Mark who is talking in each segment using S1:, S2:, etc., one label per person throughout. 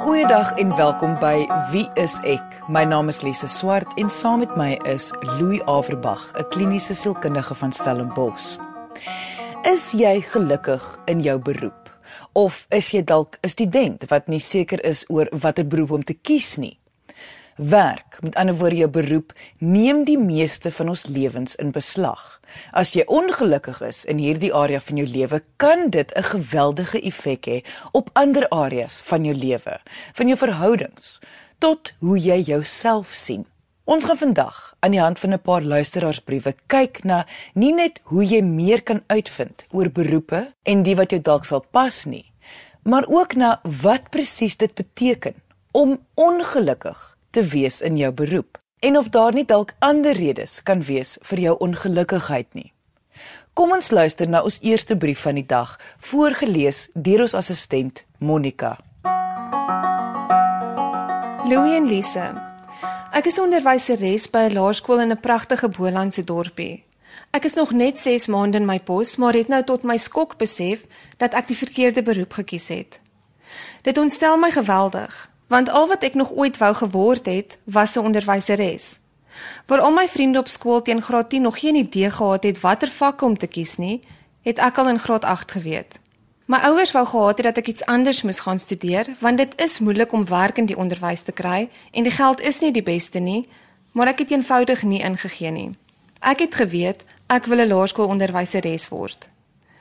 S1: Goeiedag en welkom by Wie is ek? My naam is Lise Swart en saam met my is Louis Averbag, 'n kliniese sielkundige van Stellenbosch. Is jy gelukkig in jou beroep? Of is jy dalk 'n student wat nie seker is oor watter beroep om te kies nie? Werk, met ander woorde jou beroep, neem die meeste van ons lewens in beslag. As jy ongelukkig is in hierdie area van jou lewe, kan dit 'n geweldige effek hê op ander areas van jou lewe, van jou verhoudings tot hoe jy jouself sien. Ons gaan vandag aan die hand van 'n paar luisteraarsbriewe kyk na nie net hoe jy meer kan uitvind oor beroepe en die wat jou dalk sal pas nie, maar ook na wat presies dit beteken om ongelukkig te wees in jou beroep en of daar nie dalk ander redes kan wees vir jou ongelukkigheid nie. Kom ons luister na ons eerste brief van die dag, voorgeles deur ons assistent Monica.
S2: Louie en Lise. Ek is onderwyseres by 'n laerskool in 'n pragtige Bolandse dorpie. Ek is nog net 6 maande in my pos, maar het nou tot my skok besef dat ek die verkeerde beroep gekies het. Dit ontstel my geweldig want al wat ek nog ooit wou geword het, was 'n onderwyseres. Waar al my vriende op skool teen graad 10 nog geen idee gehad het watter vak om te kies nie, het ek al in graad 8 geweet. My ouers wou gehad het dat ek iets anders moes gaan studeer, want dit is moeilik om werk in die onderwys te kry en die geld is nie die beste nie, maar ek het eenvoudig nie ingegee nie. Ek het geweet ek wil 'n laerskoolonderwyseres word.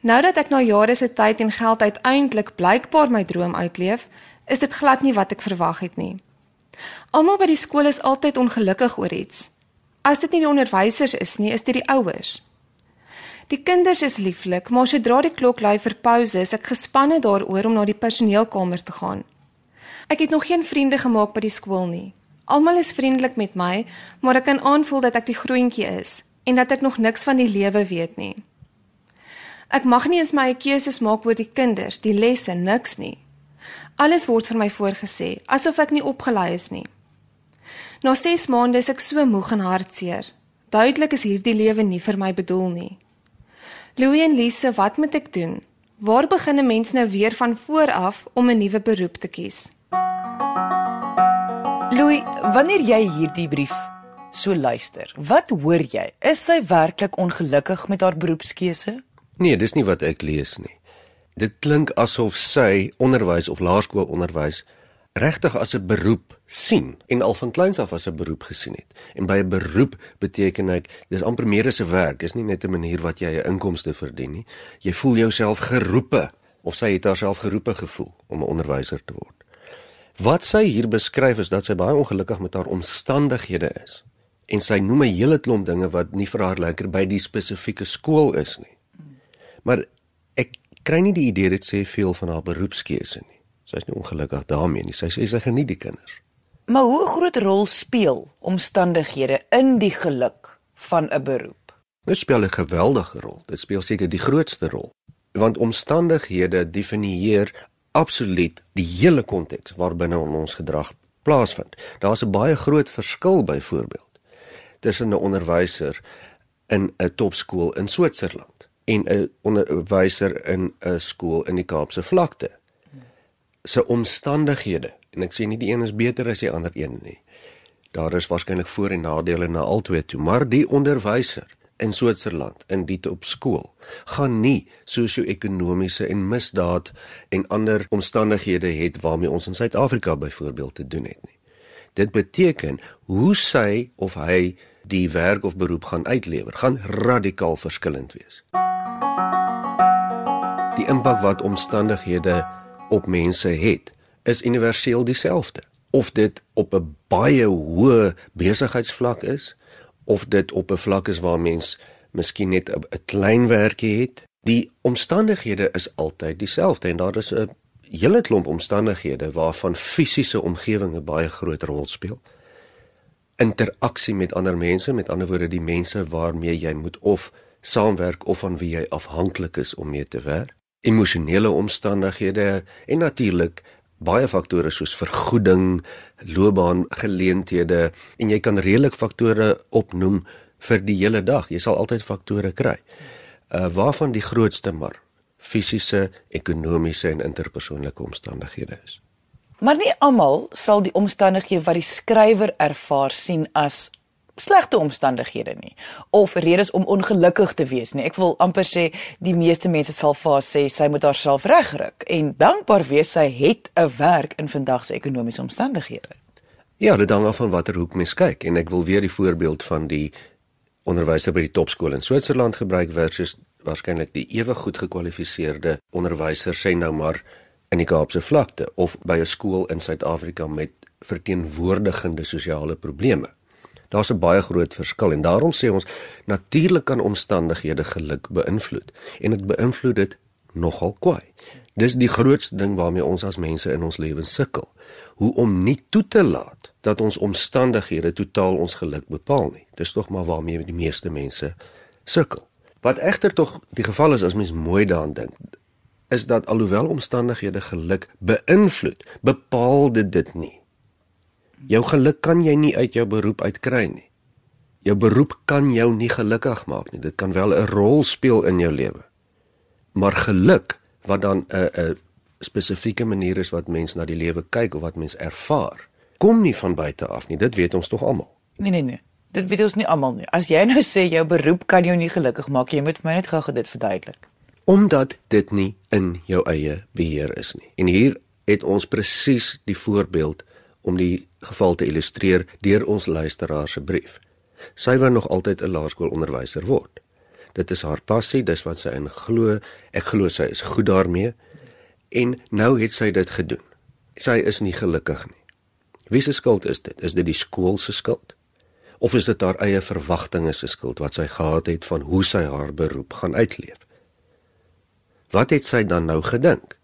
S2: Nou dat ek na jare se tyd en geld uiteindelik blykbaar my droom uitleef, is dit glad nie wat ek verwag het nie. Almal by die skool is altyd ongelukkig oor iets. As dit nie die onderwysers is nie, is dit die ouers. Die kinders is lieflik, maar sodra die klok lui vir pouse, is ek gespanne daaroor om na die personeelkamer te gaan. Ek het nog geen vriende gemaak by die skool nie. Almal is vriendelik met my, maar ek kan aanvoel dat ek die groentjie is en dat ek nog niks van die lewe weet nie. Ek mag nie eens my keuses maak oor die kinders, die lesse, niks nie. Alles word vir my voorgesê, asof ek nie opgelei is nie. Na 6 maande is ek so moeg en hartseer. Duidelik is hierdie lewe nie vir my bedoel nie. Louie en Lise, wat moet ek doen? Waar begin 'n mens nou weer van voor af om 'n nuwe beroep te kies?
S1: Louis, wanneer jy hierdie brief so luister, wat hoor jy? Is sy werklik ongelukkig met haar beroepskeuse?
S3: Nee, dis nie wat ek lees nie. Dit klink asof sy onderwys of laerskoolonderwys regtig as 'n beroep sien en al van kleins af as 'n beroep gesien het. En by 'n beroep beteken dit dis amper meer as 'n werk, dis nie net 'n manier wat jy 'n inkomste verdien nie. Jy voel jouself geroepe of sy het haarself geroepe gevoel om 'n onderwyser te word. Wat sy hier beskryf is dat sy baie ongelukkig met haar omstandighede is. En sy noem 'n hele klomp dinge wat nie vir haar lekker by die spesifieke skool is nie. Maar kry nie die idee dit sê veel van haar beroepskeuse nie. Sy is nie ongelukkig daarmee nie. Sy sê sy geniet die kinders.
S1: Maar hoe groot rol speel omstandighede in die geluk van 'n beroep?
S3: Dit speel 'n geweldige rol. Dit speel seker die grootste rol. Want omstandighede definieer absoluut die hele konteks waarbinne ons gedrag plaasvind. Daar's 'n baie groot verskil byvoorbeeld tussen 'n onderwyser in 'n topskool in Switserland en 'n onderwyser in 'n skool in die Kaapse vlakte. Se omstandighede en ek sê nie die een is beter as die ander een nie. Daar is waarskynlik voor en nadele na albei toe, maar die onderwyser in Switserland in die op skool gaan nie sosio-ekonomiese en misdaad en ander omstandighede het waarmee ons in Suid-Afrika byvoorbeeld te doen het nie. Dit beteken hoe sy of hy die werk of beroep gaan uitlewer, gaan radikaal verskillend wees. Die impak wat omstandighede op mense het, is universeel dieselfde. Of dit op 'n baie hoë besigheidsvlak is of dit op 'n vlak is waar mens miskien net 'n klein werkie het, die omstandighede is altyd dieselfde en daar is 'n hele klomp omstandighede waarvan fisiese omgewing 'n baie groot rol speel interaksie met ander mense, met ander woorde die mense waarmee jy moet of saamwerk of van wie jy afhanklik is om mee te werk, emosionele omstandighede en natuurlik baie faktore soos vergoeding, loopbaangeleenthede en jy kan redelik faktore opnoem vir die hele dag. Jy sal altyd faktore kry. Uh waarvan die grootste maar fisiese, ekonomiese en interpersoonlike omstandighede is.
S1: Maar nie almal sal die omstandighede wat die skrywer ervaar sien as slegte omstandighede nie of redes om ongelukkig te wees nie. Ek wil amper sê die meeste mense sal vir haar sê sy moet haarself regryk en dankbaar wees sy het 'n werk in vandag se ekonomiese omstandighede.
S3: Ja, dit hang af van watter hoek mens kyk en ek wil weer die voorbeeld van die onderwyser by die topskool in Switserland gebruik versus waarskynlik die ewe goed gekwalifiseerde onderwyser sê nou maar in die Kaapse vlakte of by 'n skool in Suid-Afrika met verteenwoordigende sosiale probleme. Daar's 'n baie groot verskil en daarom sê ons natuurlik kan omstandighede geluk beïnvloed en dit beïnvloed dit nogal kwai. Dis die grootste ding waarmee ons as mense in ons lewens sukkel. Hoe om nie toe te laat dat ons omstandighede totaal ons geluk bepaal nie. Dis tog maar waarmee die meeste mense sukkel. Wat egter tog die geval is as mens mooi daaraan dink, is dat alhoewel omstandighede geluk beïnvloed, bepaal dit nie. Jou geluk kan jy nie uit jou beroep uitkry nie. Jou beroep kan jou nie gelukkig maak nie. Dit kan wel 'n rol speel in jou lewe. Maar geluk wat dan 'n 'n spesifieke manier is wat mens na die lewe kyk of wat mens ervaar, kom nie van buite af nie. Dit weet ons tog almal.
S1: Nee nee nee. Dit weet ons nie almal nie. As jy nou sê jou beroep kan jou nie gelukkig maak, jy moet my net gou dit verduidelik
S3: omdat dit nie in jou eie beheer is nie. En hier het ons presies die voorbeeld om die geval te illustreer deur ons luisteraar se brief. Sy wou nog altyd 'n laerskoolonderwyser word. Dit is haar passie, dis wat sy in glo. Ek glo sy is goed daarmee. En nou het sy dit gedoen. Sy is nie gelukkig nie. Wie se skuld is dit? Is dit die skool se skuld? Of is dit haar eie verwagtinge se skuld wat sy gehad het van hoe sy haar beroep gaan uitleef? Wat het sy dan nou gedink?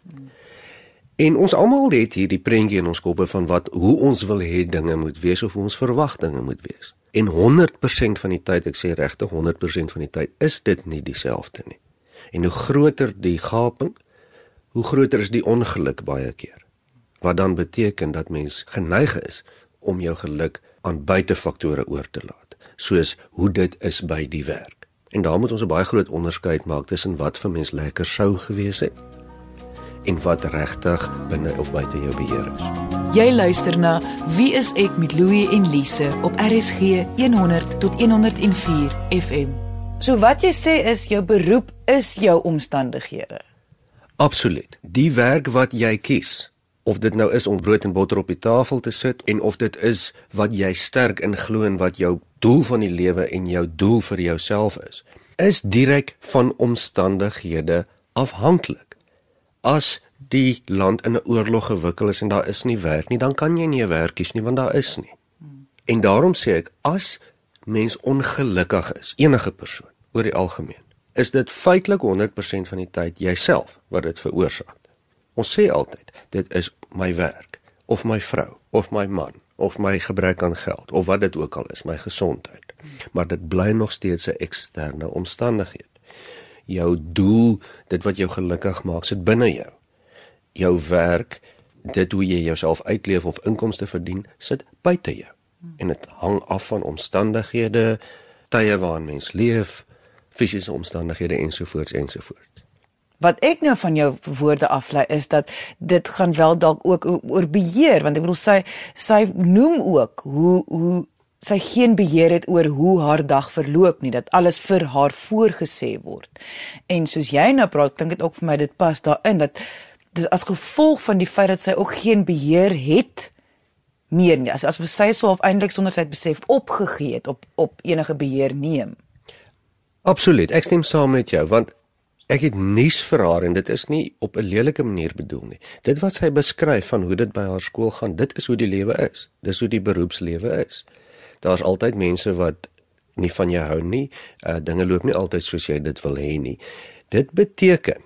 S3: En ons almal het hierdie prentjie in ons koppe van wat hoe ons wil hê dinge moet wees of hoe ons verwagtinge moet wees. En 100% van die tyd, ek sê regtig 100% van die tyd is dit nie dieselfde nie. En hoe groter die gaping, hoe groter is die ongeluk baie keer. Wat dan beteken dat mens geneig is om jou geluk aan buitefaktore oor te laat, soos hoe dit is by die werk. En daar moet ons 'n baie groot onderskeid maak tussen wat vir mens lekker sou gewees het en wat regtig binne of buite jou beheer is.
S1: Jy luister na Wie is ek met Louie en Lise op RSG 100 tot 104 FM. So wat jy sê is jou beroep is jou omstandighede.
S3: Absoluut. Die werk wat jy kies of dit nou is om brood en botter op die tafel te sit en of dit is wat jy sterk in glo en wat jou doel van die lewe en jou doel vir jouself is, is direk van omstandighede afhanklik. As die land in 'n oorlog gewikkeld is en daar is nie werk nie, dan kan jy nie 'n werk kies nie want daar is nie. En daarom sê ek as mens ongelukkig is, enige persoon oor die algemeen, is dit feitelik 100% van die tyd jouself wat dit veroorsaak. Ons sê altyd, dit is my werk of my vrou of my man of my gebrek aan geld of wat dit ook al is, my gesondheid. Maar dit bly nog steeds 'n eksterne omstandigheid. Jou doel, dit wat jou gelukkig maak, sit binne jou. Jou werk, dit hoe jy jouself uitleef of inkomste verdien, sit buite jou. En dit hang af van omstandighede, tye waarin mens leef, fisiese omstandighede ensovoorts ensovoorts.
S1: Wat ek nou van jou woorde aflei is dat dit gaan wel dalk ook oor beheer want ek bedoel sy sy noem ook hoe hoe sy geen beheer het oor hoe haar dag verloop nie dat alles vir haar voorgesê word. En soos jy nou praat, dink dit ook vir my dit pas daarin dat dis as gevolg van die feit dat sy ook geen beheer het meer nie. As as sy so of eintlik sonder sy besef opgegee het op op enige beheer neem.
S3: Absoluut. Ek stem saam met jou want Ek het nuus vir haar en dit is nie op 'n lelike manier bedoel nie. Dit wat sy beskryf van hoe dit by haar skool gaan, dit is hoe die lewe is. Dis hoe die beroepslewe is. Daar's altyd mense wat nie van jou hou nie. Uh dinge loop nie altyd soos jy dit wil hê nie. Dit beteken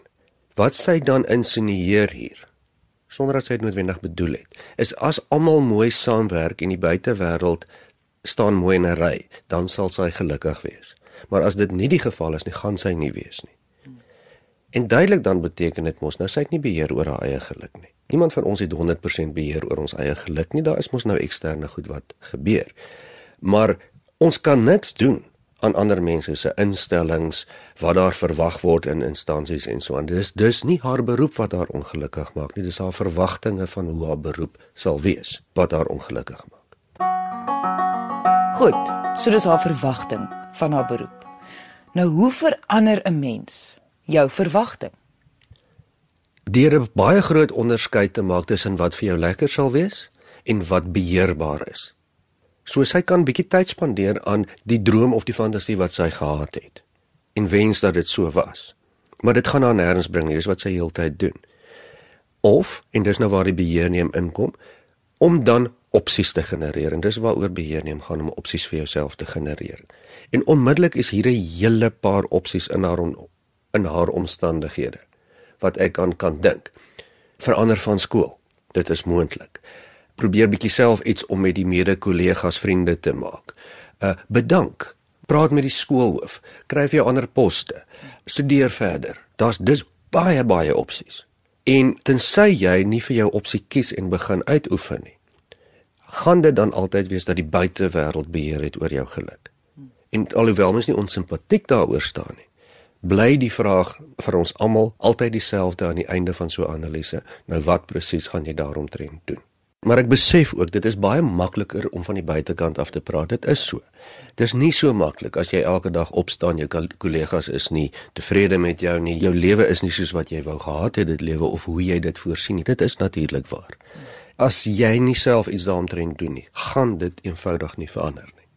S3: wat sy dan insinieer hier sonder dat sy dit noodwendig bedoel het, is as almal mooi saamwerk en die buitewêreld staan mooi in 'n ry, dan sal sy gelukkig wees. Maar as dit nie die geval is nie, gaan sy nie wees nie. En duidelik dan beteken dit mos nou sy het nie beheer oor haar eie geluk nie. Niemand van ons het 100% beheer oor ons eie geluk nie. Daar is mos nou eksterne goed wat gebeur. Maar ons kan niks doen aan ander mense se instellings, wat daar verwag word in instansies en so aan. Dis dis nie haar beroep wat haar ongelukkig maak nie, dis haar verwagtinge van hoe haar beroep sal wees wat haar ongelukkig maak.
S1: Goed, so dis haar verwagting van haar beroep. Nou hoe verander 'n mens jou verwagting?
S3: Deur 'n baie groot onderskeid te maak tussen wat vir jou lekker sal wees en wat beheerbaar is. So sy kan bietjie tyd spandeer aan die droom of die fantasie wat sy gehad het en wens dat dit so was. Maar dit gaan haar nêrens bring nie, dis wat sy heeltyd doen. Of en dis nou waar die beheer neem inkom om dan opsies te genereer en dis waaroor beheer neem gaan om opsies vir jouself te genereer. En onmiddellik is hier 'n hele paar opsies in haar in haar omstandighede wat ek aan kan dink. Verander van skool. Dit is moontlik probeer bietjie self iets om met die mede-kollegas vriende te maak. Uh bedank. Praat met die skoolhoof. Kry vir jou ander poste. Studeer verder. Daar's dis baie baie opsies. En tensy jy nie vir jou opsie kies en begin uitoefen nie, gaan dit dan altyd wees dat die buitewêreld beheer het oor jou geluk. En alhoewel mens nie onsimpatiek daaroor staan nie, bly die vraag vir ons almal altyd dieselfde aan die einde van so 'n analise. Nou wat presies gaan jy daaromtrent doen? Maar ek besef ook dit is baie makliker om van die buitekant af te praat. Dit is so. Dit is nie so maklik as jy elke dag opstaan, jou kollegas is nie tevrede met jou nie. Jou lewe is nie soos wat jy wou gehad het dit lewe of hoe jy dit voorsien nie. Dit is natuurlik waar. As jy nie self iets daaromtrent doen nie, gaan dit eenvoudig nie verander nie.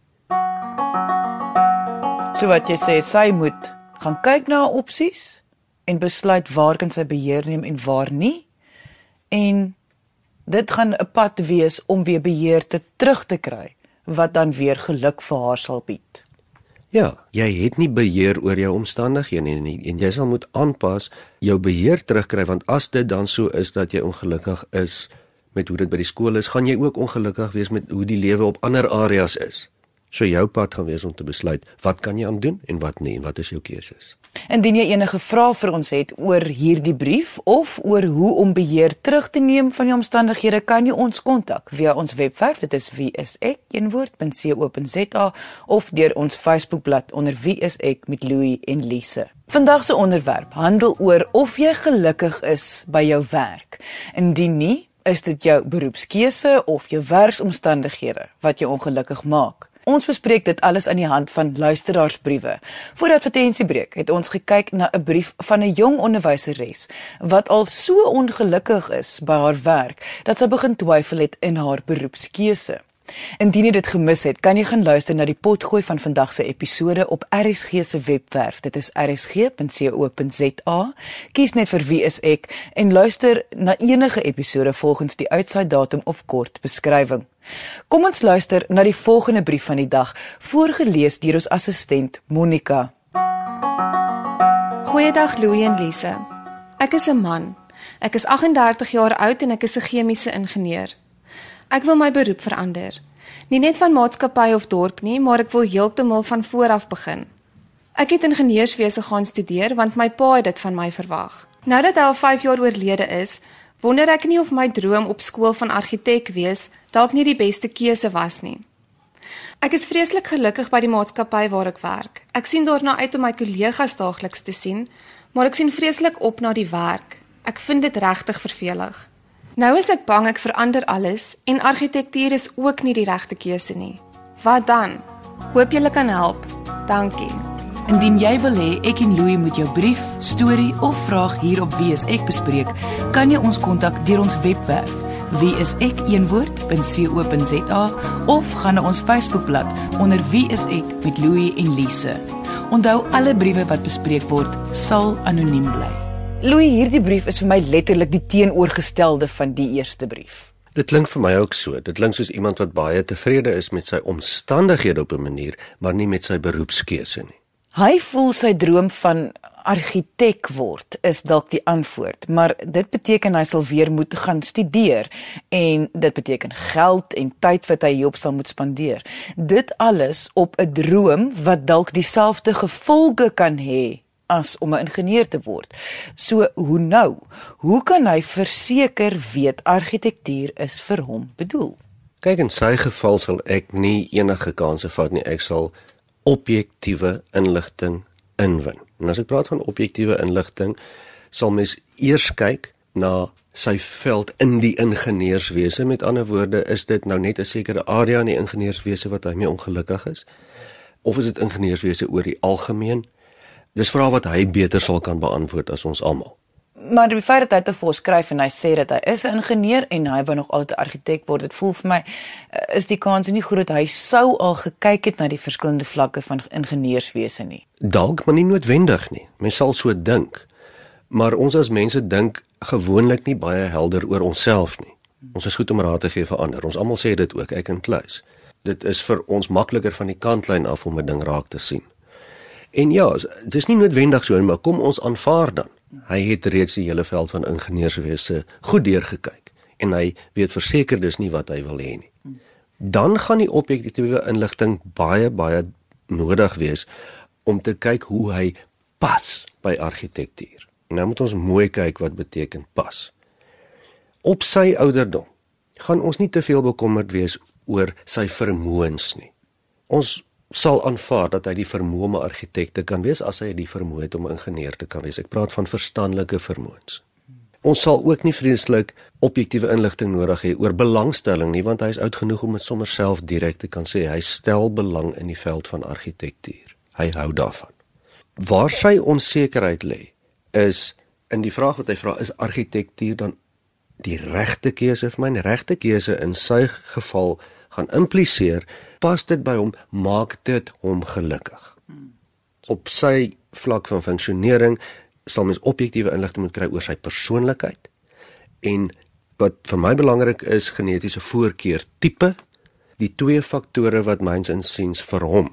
S1: So wat jy sê, sy moet gaan kyk na opsies en besluit waar kan sy beheer neem en waar nie. En Dit gaan 'n pad wees om weer beheer te terug te kry wat dan weer geluk vir haar sal bied.
S3: Ja, jy het nie beheer oor jou omstandighede nie, nie en jy sal moet aanpas jou beheer terugkry want as dit dan so is dat jy ongelukkig is met hoe dit by die skool is, gaan jy ook ongelukkig wees met hoe die lewe op ander areas is. So jou pad gaan wees om te besluit wat kan jy aan doen en wat nie en wat is jou keuses.
S1: Indien jy enige vrae vir ons het oor hierdie brief of oor hoe om beheer terug te neem van die omstandighede, kan jy ons kontak via ons webwerf, dit is wieisek.co.za of deur ons Facebookblad onder wieisek met Louie en Lise. Vandag se onderwerp handel oor of jy gelukkig is by jou werk. Indien nie, is dit jou beroepskeuse of jou werksomstandighede wat jou ongelukkig maak. Ons bespreek dit alles aan die hand van luisteraarsbriewe. Voor advertensiebreek het ons gekyk na 'n brief van 'n jong onderwyseres wat al so ongelukkig is by haar werk dat sy begin twyfel het in haar beroepskeuse. Indien jy dit gemis het, kan jy gaan luister na die potgooi van vandag se episode op RSG se webwerf. Dit is rsg.co.za. Kies net vir wie is ek en luister na enige episode volgens die uitsaai datum of kort beskrywing. Kom ons luister na die volgende brief van die dag, voorgeles deur ons assistent Monica.
S2: Goeiedag Louie en Lise. Ek is 'n man. Ek is 38 jaar oud en ek is 'n chemiese ingenieur. Ek wil my beroep verander. Nie net van maatskappy of dorp nie, maar ek wil heeltemal van voor af begin. Ek het ingenieurswese gaan studeer want my pa het dit van my verwag. Nou dat hy al 5 jaar oorlede is, wonder ek nie of my droom op skool van argitek wees dalk nie die beste keuse was nie. Ek is vreeslik gelukkig by die maatskappy waar ek werk. Ek sien daarna uit om my kollegas daagliks te sien, maar ek sien vreeslik op na die werk. Ek vind dit regtig vervelig. Nou is ek bang ek verander alles en argitektuur is ook nie die regte keuse nie. Wat dan? Hoop julle kan help. Dankie.
S1: Indien jy wil hê ek en Louie moet jou brief, storie of vraag hier op Wees ek bespreek, kan jy ons kontak deur ons webwerf wieisek.co.za of gaan na ons Facebookblad onder Wie is ek met Louie en Lise. Onthou alle briewe wat bespreek word sal anoniem bly. Louis, hierdie brief is vir my letterlik die teenoorgestelde van die eerste brief.
S3: Dit klink vir my ook so. Dit klink soos iemand wat baie tevrede is met sy omstandighede op 'n manier, maar nie met sy beroepskeuse nie.
S1: Hy voel sy droom van argitek word is dalk die antwoord, maar dit beteken hy sal weer moet gaan studeer en dit beteken geld en tyd wat hy hierop sal moet spandeer. Dit alles op 'n droom wat dalk dieselfde gevolge kan hê as om 'n ingenieur te word. So hoe nou? Hoe kan hy verseker weet argitektuur is vir hom bedoel?
S3: Kyk in sy geval sal ek nie enige kanse vat nie. Ek sal objektiewe inligting inwin. En as ek praat van objektiewe inligting, sal mens eers kyk na sy veld in die ingenieurswese. Met ander woorde, is dit nou net 'n sekere area in die ingenieurswese wat hy mee ongelukkig is? Of is dit ingenieurswese oor die algemeen? Dis vrae wat hy beter sal kan beantwoord as ons almal.
S1: Maar die feit dat hy te voor skryf en hy sê dat hy is 'n ingenieur en hy wou nog altyd 'n argitek word, dit voel vir my eh, is die kans nie groot hy sou al gekyk het na die verskillende vlakke van ingenieurswese nie.
S3: Dalk, maar nie noodwendig nie. Mens sal so dink. Maar ons as mense dink gewoonlik nie baie helder oor onsself nie. Ons is goed om raad te gee vir ander. Ons almal sê dit ook, ek en Kluis. Dit is vir ons makliker van die kantlyn af om 'n ding raak te sien. En ja, dit is nie noodwendig so maar kom ons aanvaar dan. Hy het reeds die hele veld van ingenieurswese goed deurgekyk en hy weet verseker dis nie wat hy wil hê nie. Dan gaan die objektiewe inligting baie baie nodig wees om te kyk hoe hy pas by argitektuur. Nou moet ons mooi kyk wat beteken pas. Op sy ouderdom gaan ons nie te veel bekommerd wees oor sy vermoëns nie. Ons sal aanvaar dat hy die vermoë om 'n argitek te kan wees as hy die vermoë het om 'n ingenieur te kan wees. Ek praat van verstandelike vermoëns. Ons sal ook nie vreeslik objektiewe inligting nodig hê oor belangstelling nie want hy is oud genoeg om dit sommer self direk te kan sê hy stel belang in die veld van argitektuur. Hy hou daarvan. Waar sy onsekerheid lê is in die vraag wat hy vra is argitektuur dan die regte keuse vir my? Die regte keuse in sy geval gaan impliseer pas dit by hom, maak dit hom gelukkig. Op sy vlak van funksionering sal mens objektiewe inligting moet kry oor sy persoonlikheid en wat vir my belangrik is genetiese voorkeur tipe die twee faktore wat myns insiens vir hom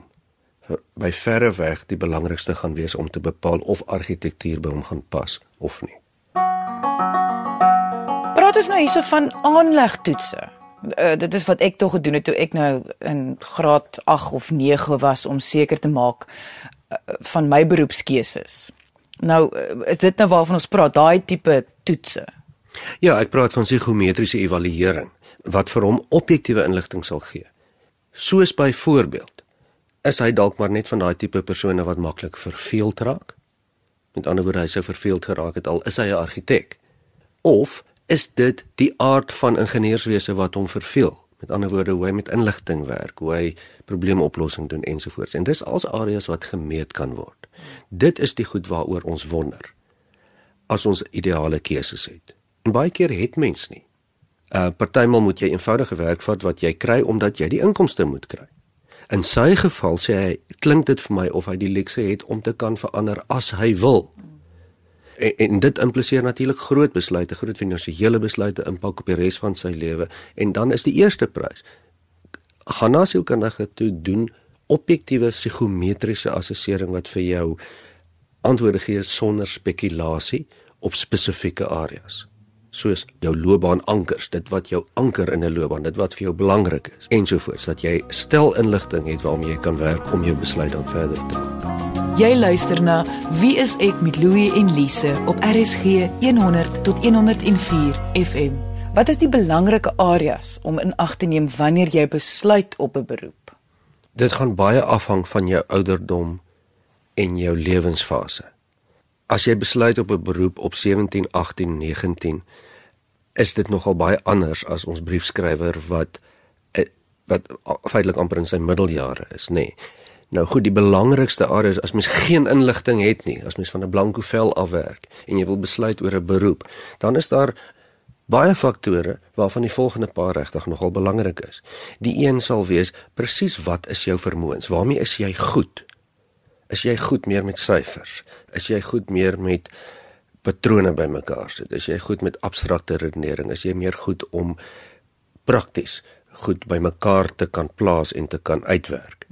S3: by verre weg die belangrikste gaan wees om te bepaal of argitektuur by hom gaan pas of nie.
S1: Praat ons nou hierso van aanlegtoetse uh, dit is wat ek tog gedoen het toe ek nou in graad 8 of 9 was om seker te maak uh, van my beroepskeuses. Nou uh, is dit nou waarvan ons praat, daai tipe toetse.
S3: Ja, ek praat van psigometriese evaluering wat vir hom objektiewe inligting sal gee. Soos byvoorbeeld, is hy dalk maar net van daai tipe persone wat maklik verveeld raak? Met ander woorde, hy sou verveeld geraak het al is hy 'n argitek. Of is dit die aard van ingenieurswese wat hom verveel. Met ander woorde, hoe hy met inligting werk, hoe hy probleemoplossing doen ensovoorts. En dis als areas wat gemeet kan word. Dit is die goed waaroor ons wonder as ons ideale keuses het. En baie keer het mens nie. Uh partymal moet jy eenvoudige werk vat wat jy kry omdat jy die inkomste moet kry. In sy geval sê hy, klink dit vir my of hy die lekse het om te kan verander as hy wil en, en dit impliseer natuurlik groot besluite, groot finansiële besluite impak op die res van sy lewe. En dan is die eerste prys gaan na sielkundige toe doen objektiewe psigometriese assessering wat vir jou antwoorde gee sonder spekulasie op spesifieke areas. Soos jou loopbaan ankers dit wat jou anker in 'n loopbaan dit wat vir jou belangrik is ensovoorts. Dat jy stel inligting het waarmee jy kan werk om jou besluit dan verder te maak
S1: Jy luister na Wie is ek met Louie en Lise op RSG 100 tot 104 FM. Wat is die belangrike areas om in ag te neem wanneer jy besluit op 'n beroep?
S3: Dit gaan baie afhang van jou ouderdom en jou lewensfase. As jy besluit op 'n beroep op 17, 18, 19, is dit nogal baie anders as ons briefskrywer wat eh, wat feitelik amper in sy middeljare is, nê. Nee. Nou goed, die belangrikste area is as mens geen inligting het nie, as mens van 'n blanko vel afwerk en jy wil besluit oor 'n beroep, dan is daar baie faktore waarvan die volgende paar regtig nogal belangrik is. Die een sal wees presies wat is jou vermoëns? Waarmee is jy goed? Is jy goed meer met syfers? Is jy goed meer met patrone bymekaar sit? Is jy goed met abstrakte redenering? Is jy meer goed om prakties goed bymekaar te kan plaas en te kan uitwerk?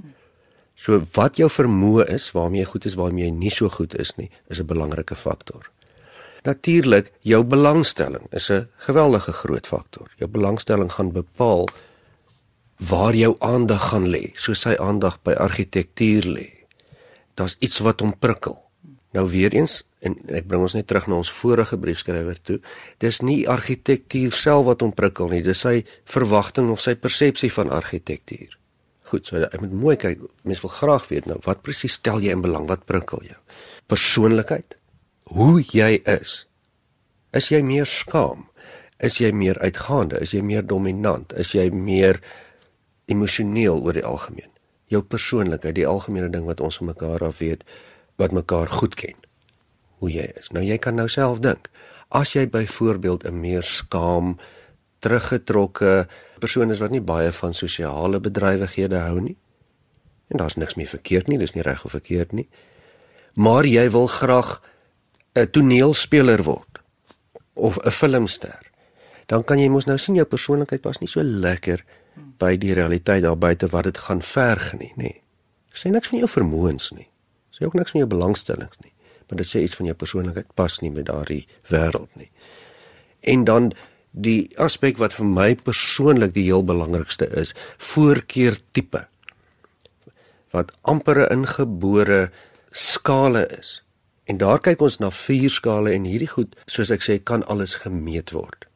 S3: So wat jou vermoë is, waarmee jy goed is, waarmee jy nie so goed is nie, is 'n belangrike faktor. Natuurlik, jou belangstelling is 'n geweldige groot faktor. Jou belangstelling gaan bepaal waar jou aandag gaan lê, soos sy aandag by argitektuur lê. Daar's iets wat hom prikkel. Nou weer eens en ek bring ons net terug na ons vorige briefskrywer toe. Dis nie argitektuur self wat hom prikkel nie, dis sy verwagting of sy persepsie van argitektuur Goed, so ek moet mooi kyk. Mense wil graag weet nou wat presies stel jy in belang? Wat prikkel jou? Persoonlikheid? Hoe jy is? Is jy meer skaam? Is jy meer uitgaande? Is jy meer dominant? Is jy meer emosioneel oor die algemeen? Jou persoonlikheid, die algemene ding wat ons van mekaar af weet, wat mekaar goed ken. Hoe jy is. Nou jy kan nou self dink. As jy byvoorbeeld 'n meer skaam, teruggetrokke persoon is wat nie baie van sosiale bedrywighede hou nie. En daar's niks meer verkeerd nie, dis nie reg of verkeerd nie. Maar jy wil graag 'n toneelspeler word of 'n filmster. Dan kan jy mos nou sien jou persoonlikheid pas nie so lekker by die realiteit daar buite wat dit gaan verg nie, nê. Sê niks van jou vermoëns nie. Sê ook niks van jou belangstellings nie, maar dit sê iets van jou persoonlikheid pas nie met daardie wêreld nie. En dan die aspek wat vir my persoonlik die heel belangrikste is, voorkeur tipe wat amper 'n ingebore skale is. En daar kyk ons na vier skale en hierdie goed, soos ek sê, kan alles gemeet word.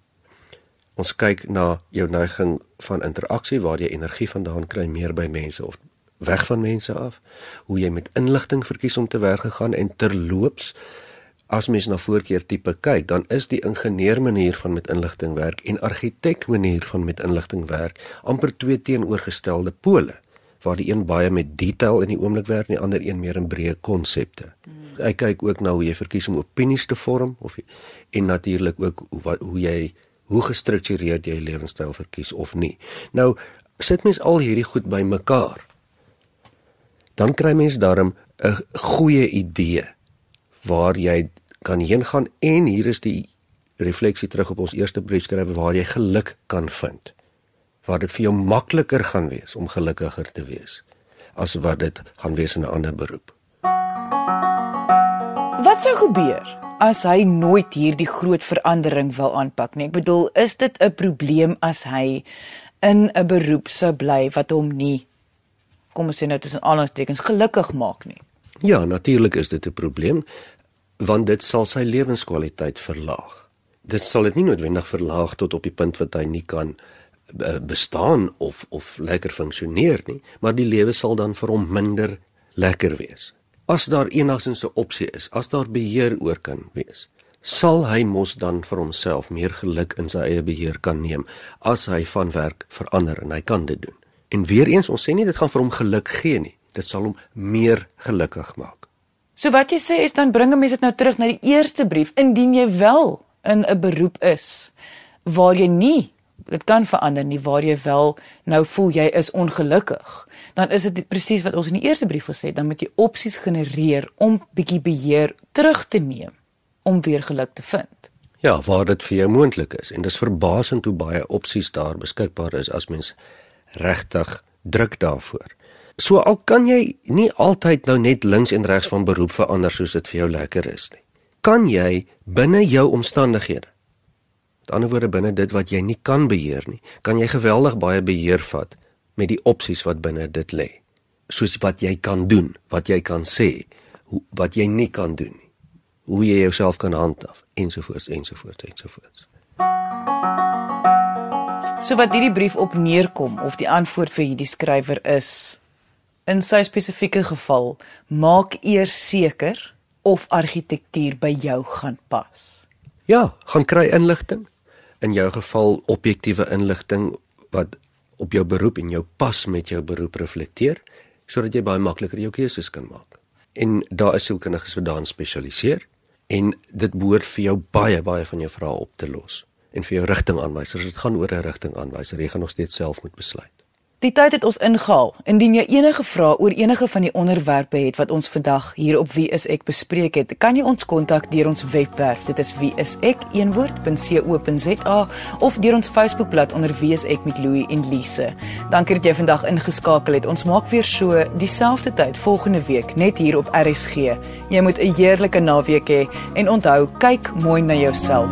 S3: Ons kyk na jou neiging van interaksie waar jy energie vandaan kry meer by mense of weg van mense af, hoe jy met inligting verkies om te werk gegaan en terloops as mens na voorkeur tipe kyk, dan is die ingenieur manier van met inligting werk en argitek manier van met inligting werk amper twee teenoorgestelde pole waar die een baie met detail in die oomblik werk en die ander een meer in breë konsepte. Hmm hy kyk ook na hoe jy verkies om opinies te vorm of en natuurlik ook hoe wat, hoe jy hoe gestruktureerd jy lewenstyl verkies of nie. Nou sit mens al hierdie goed bymekaar. Dan kry mens darm 'n goeie idee waar jy kan heen gaan en hier is die refleksie terug op ons eerste briefskrywe waar jy geluk kan vind. Waar dit vir jou makliker gaan wees om gelukkiger te wees as wat dit gaan wees in 'n ander beroep.
S1: Wat sou gebeur as hy nooit hierdie groot verandering wil aanpak nie? Ek bedoel, is dit 'n probleem as hy in 'n beroep sou bly wat hom nie kom ons sê nou tussen aanhalingstekens gelukkig maak nie?
S3: Ja, natuurlik is dit 'n probleem want dit sal sy lewenskwaliteit verlaag. Dit sal dit nie noodwendig verlaag tot op die punt wat hy nie kan eh, bestaan of of lekker funksioneer nie, maar die lewe sal dan vir hom minder lekker wees as daar enigsins 'n opsie is, as daar beheer oor kan wees, sal hy mos dan vir homself meer geluk in sy eie beheer kan neem as hy van werk verander en hy kan dit doen. En weer eens, ons sê nie dit gaan vir hom geluk gee nie, dit sal hom meer gelukkig maak.
S1: So wat jy sê is dan bring 'n mens dit nou terug na die eerste brief indien jy wel in 'n beroep is waar jy nie dit kan verander nie waar jy wel nou voel jy is ongelukkig dan is dit presies wat ons in die eerste brief gesê het, dan moet jy opsies genereer om bietjie beheer terug te neem om weer geluk te vind.
S3: Ja, waar dit vir jou moontlik is en dis verbasend hoe baie opsies daar beskikbaar is as mens regtig druk daarvoor. So al kan jy nie altyd nou net links en regs van beroep verander soos dit vir jou lekker is nie. Kan jy binne jou omstandighede Met ander woorde binne dit wat jy nie kan beheer nie, kan jy geweldig baie beheer vat met die opsies wat binne dit lê. Soos wat jy kan doen, wat jy kan sê, hoe, wat jy nie kan doen nie. Hoe jy jouself kan handhaaf ensovoorts ensovoorts ensovoorts.
S1: So wat hierdie brief op neerkom of die antwoord vir hierdie skrywer is in sy spesifieke geval, maak eers seker of argitektuur by jou gaan pas.
S3: Ja, gaan kry inligting. In jou geval objektiewe inligting wat op jou beroep en jou pas met jou beroep reflekteer sodat jy baie makliker jou keuses kan maak. En daar is sielkundiges wat daarin spesialiseer en dit behoort vir jou baie baie van jou vrae op te los en vir jou rigtingaanwysers. Dit gaan oor 'n rigtingaanwyser. Jy gaan nog steeds self moet besluit.
S1: Die tyd het ons ingehaal. Indien jy enige vrae oor enige van die onderwerpe het wat ons vandag hier op Wie is ek bespreek het, kan jy ons kontak deur ons webwerf. Dit is wieisek.co.za of deur ons Facebookblad onder Wie is ek met Louie en Lise. Dankie dat jy vandag ingeskakel het. Ons maak weer so dieselfde tyd volgende week net hier op RSG. Jy moet 'n heerlike naweek hê he, en onthou, kyk mooi na jouself.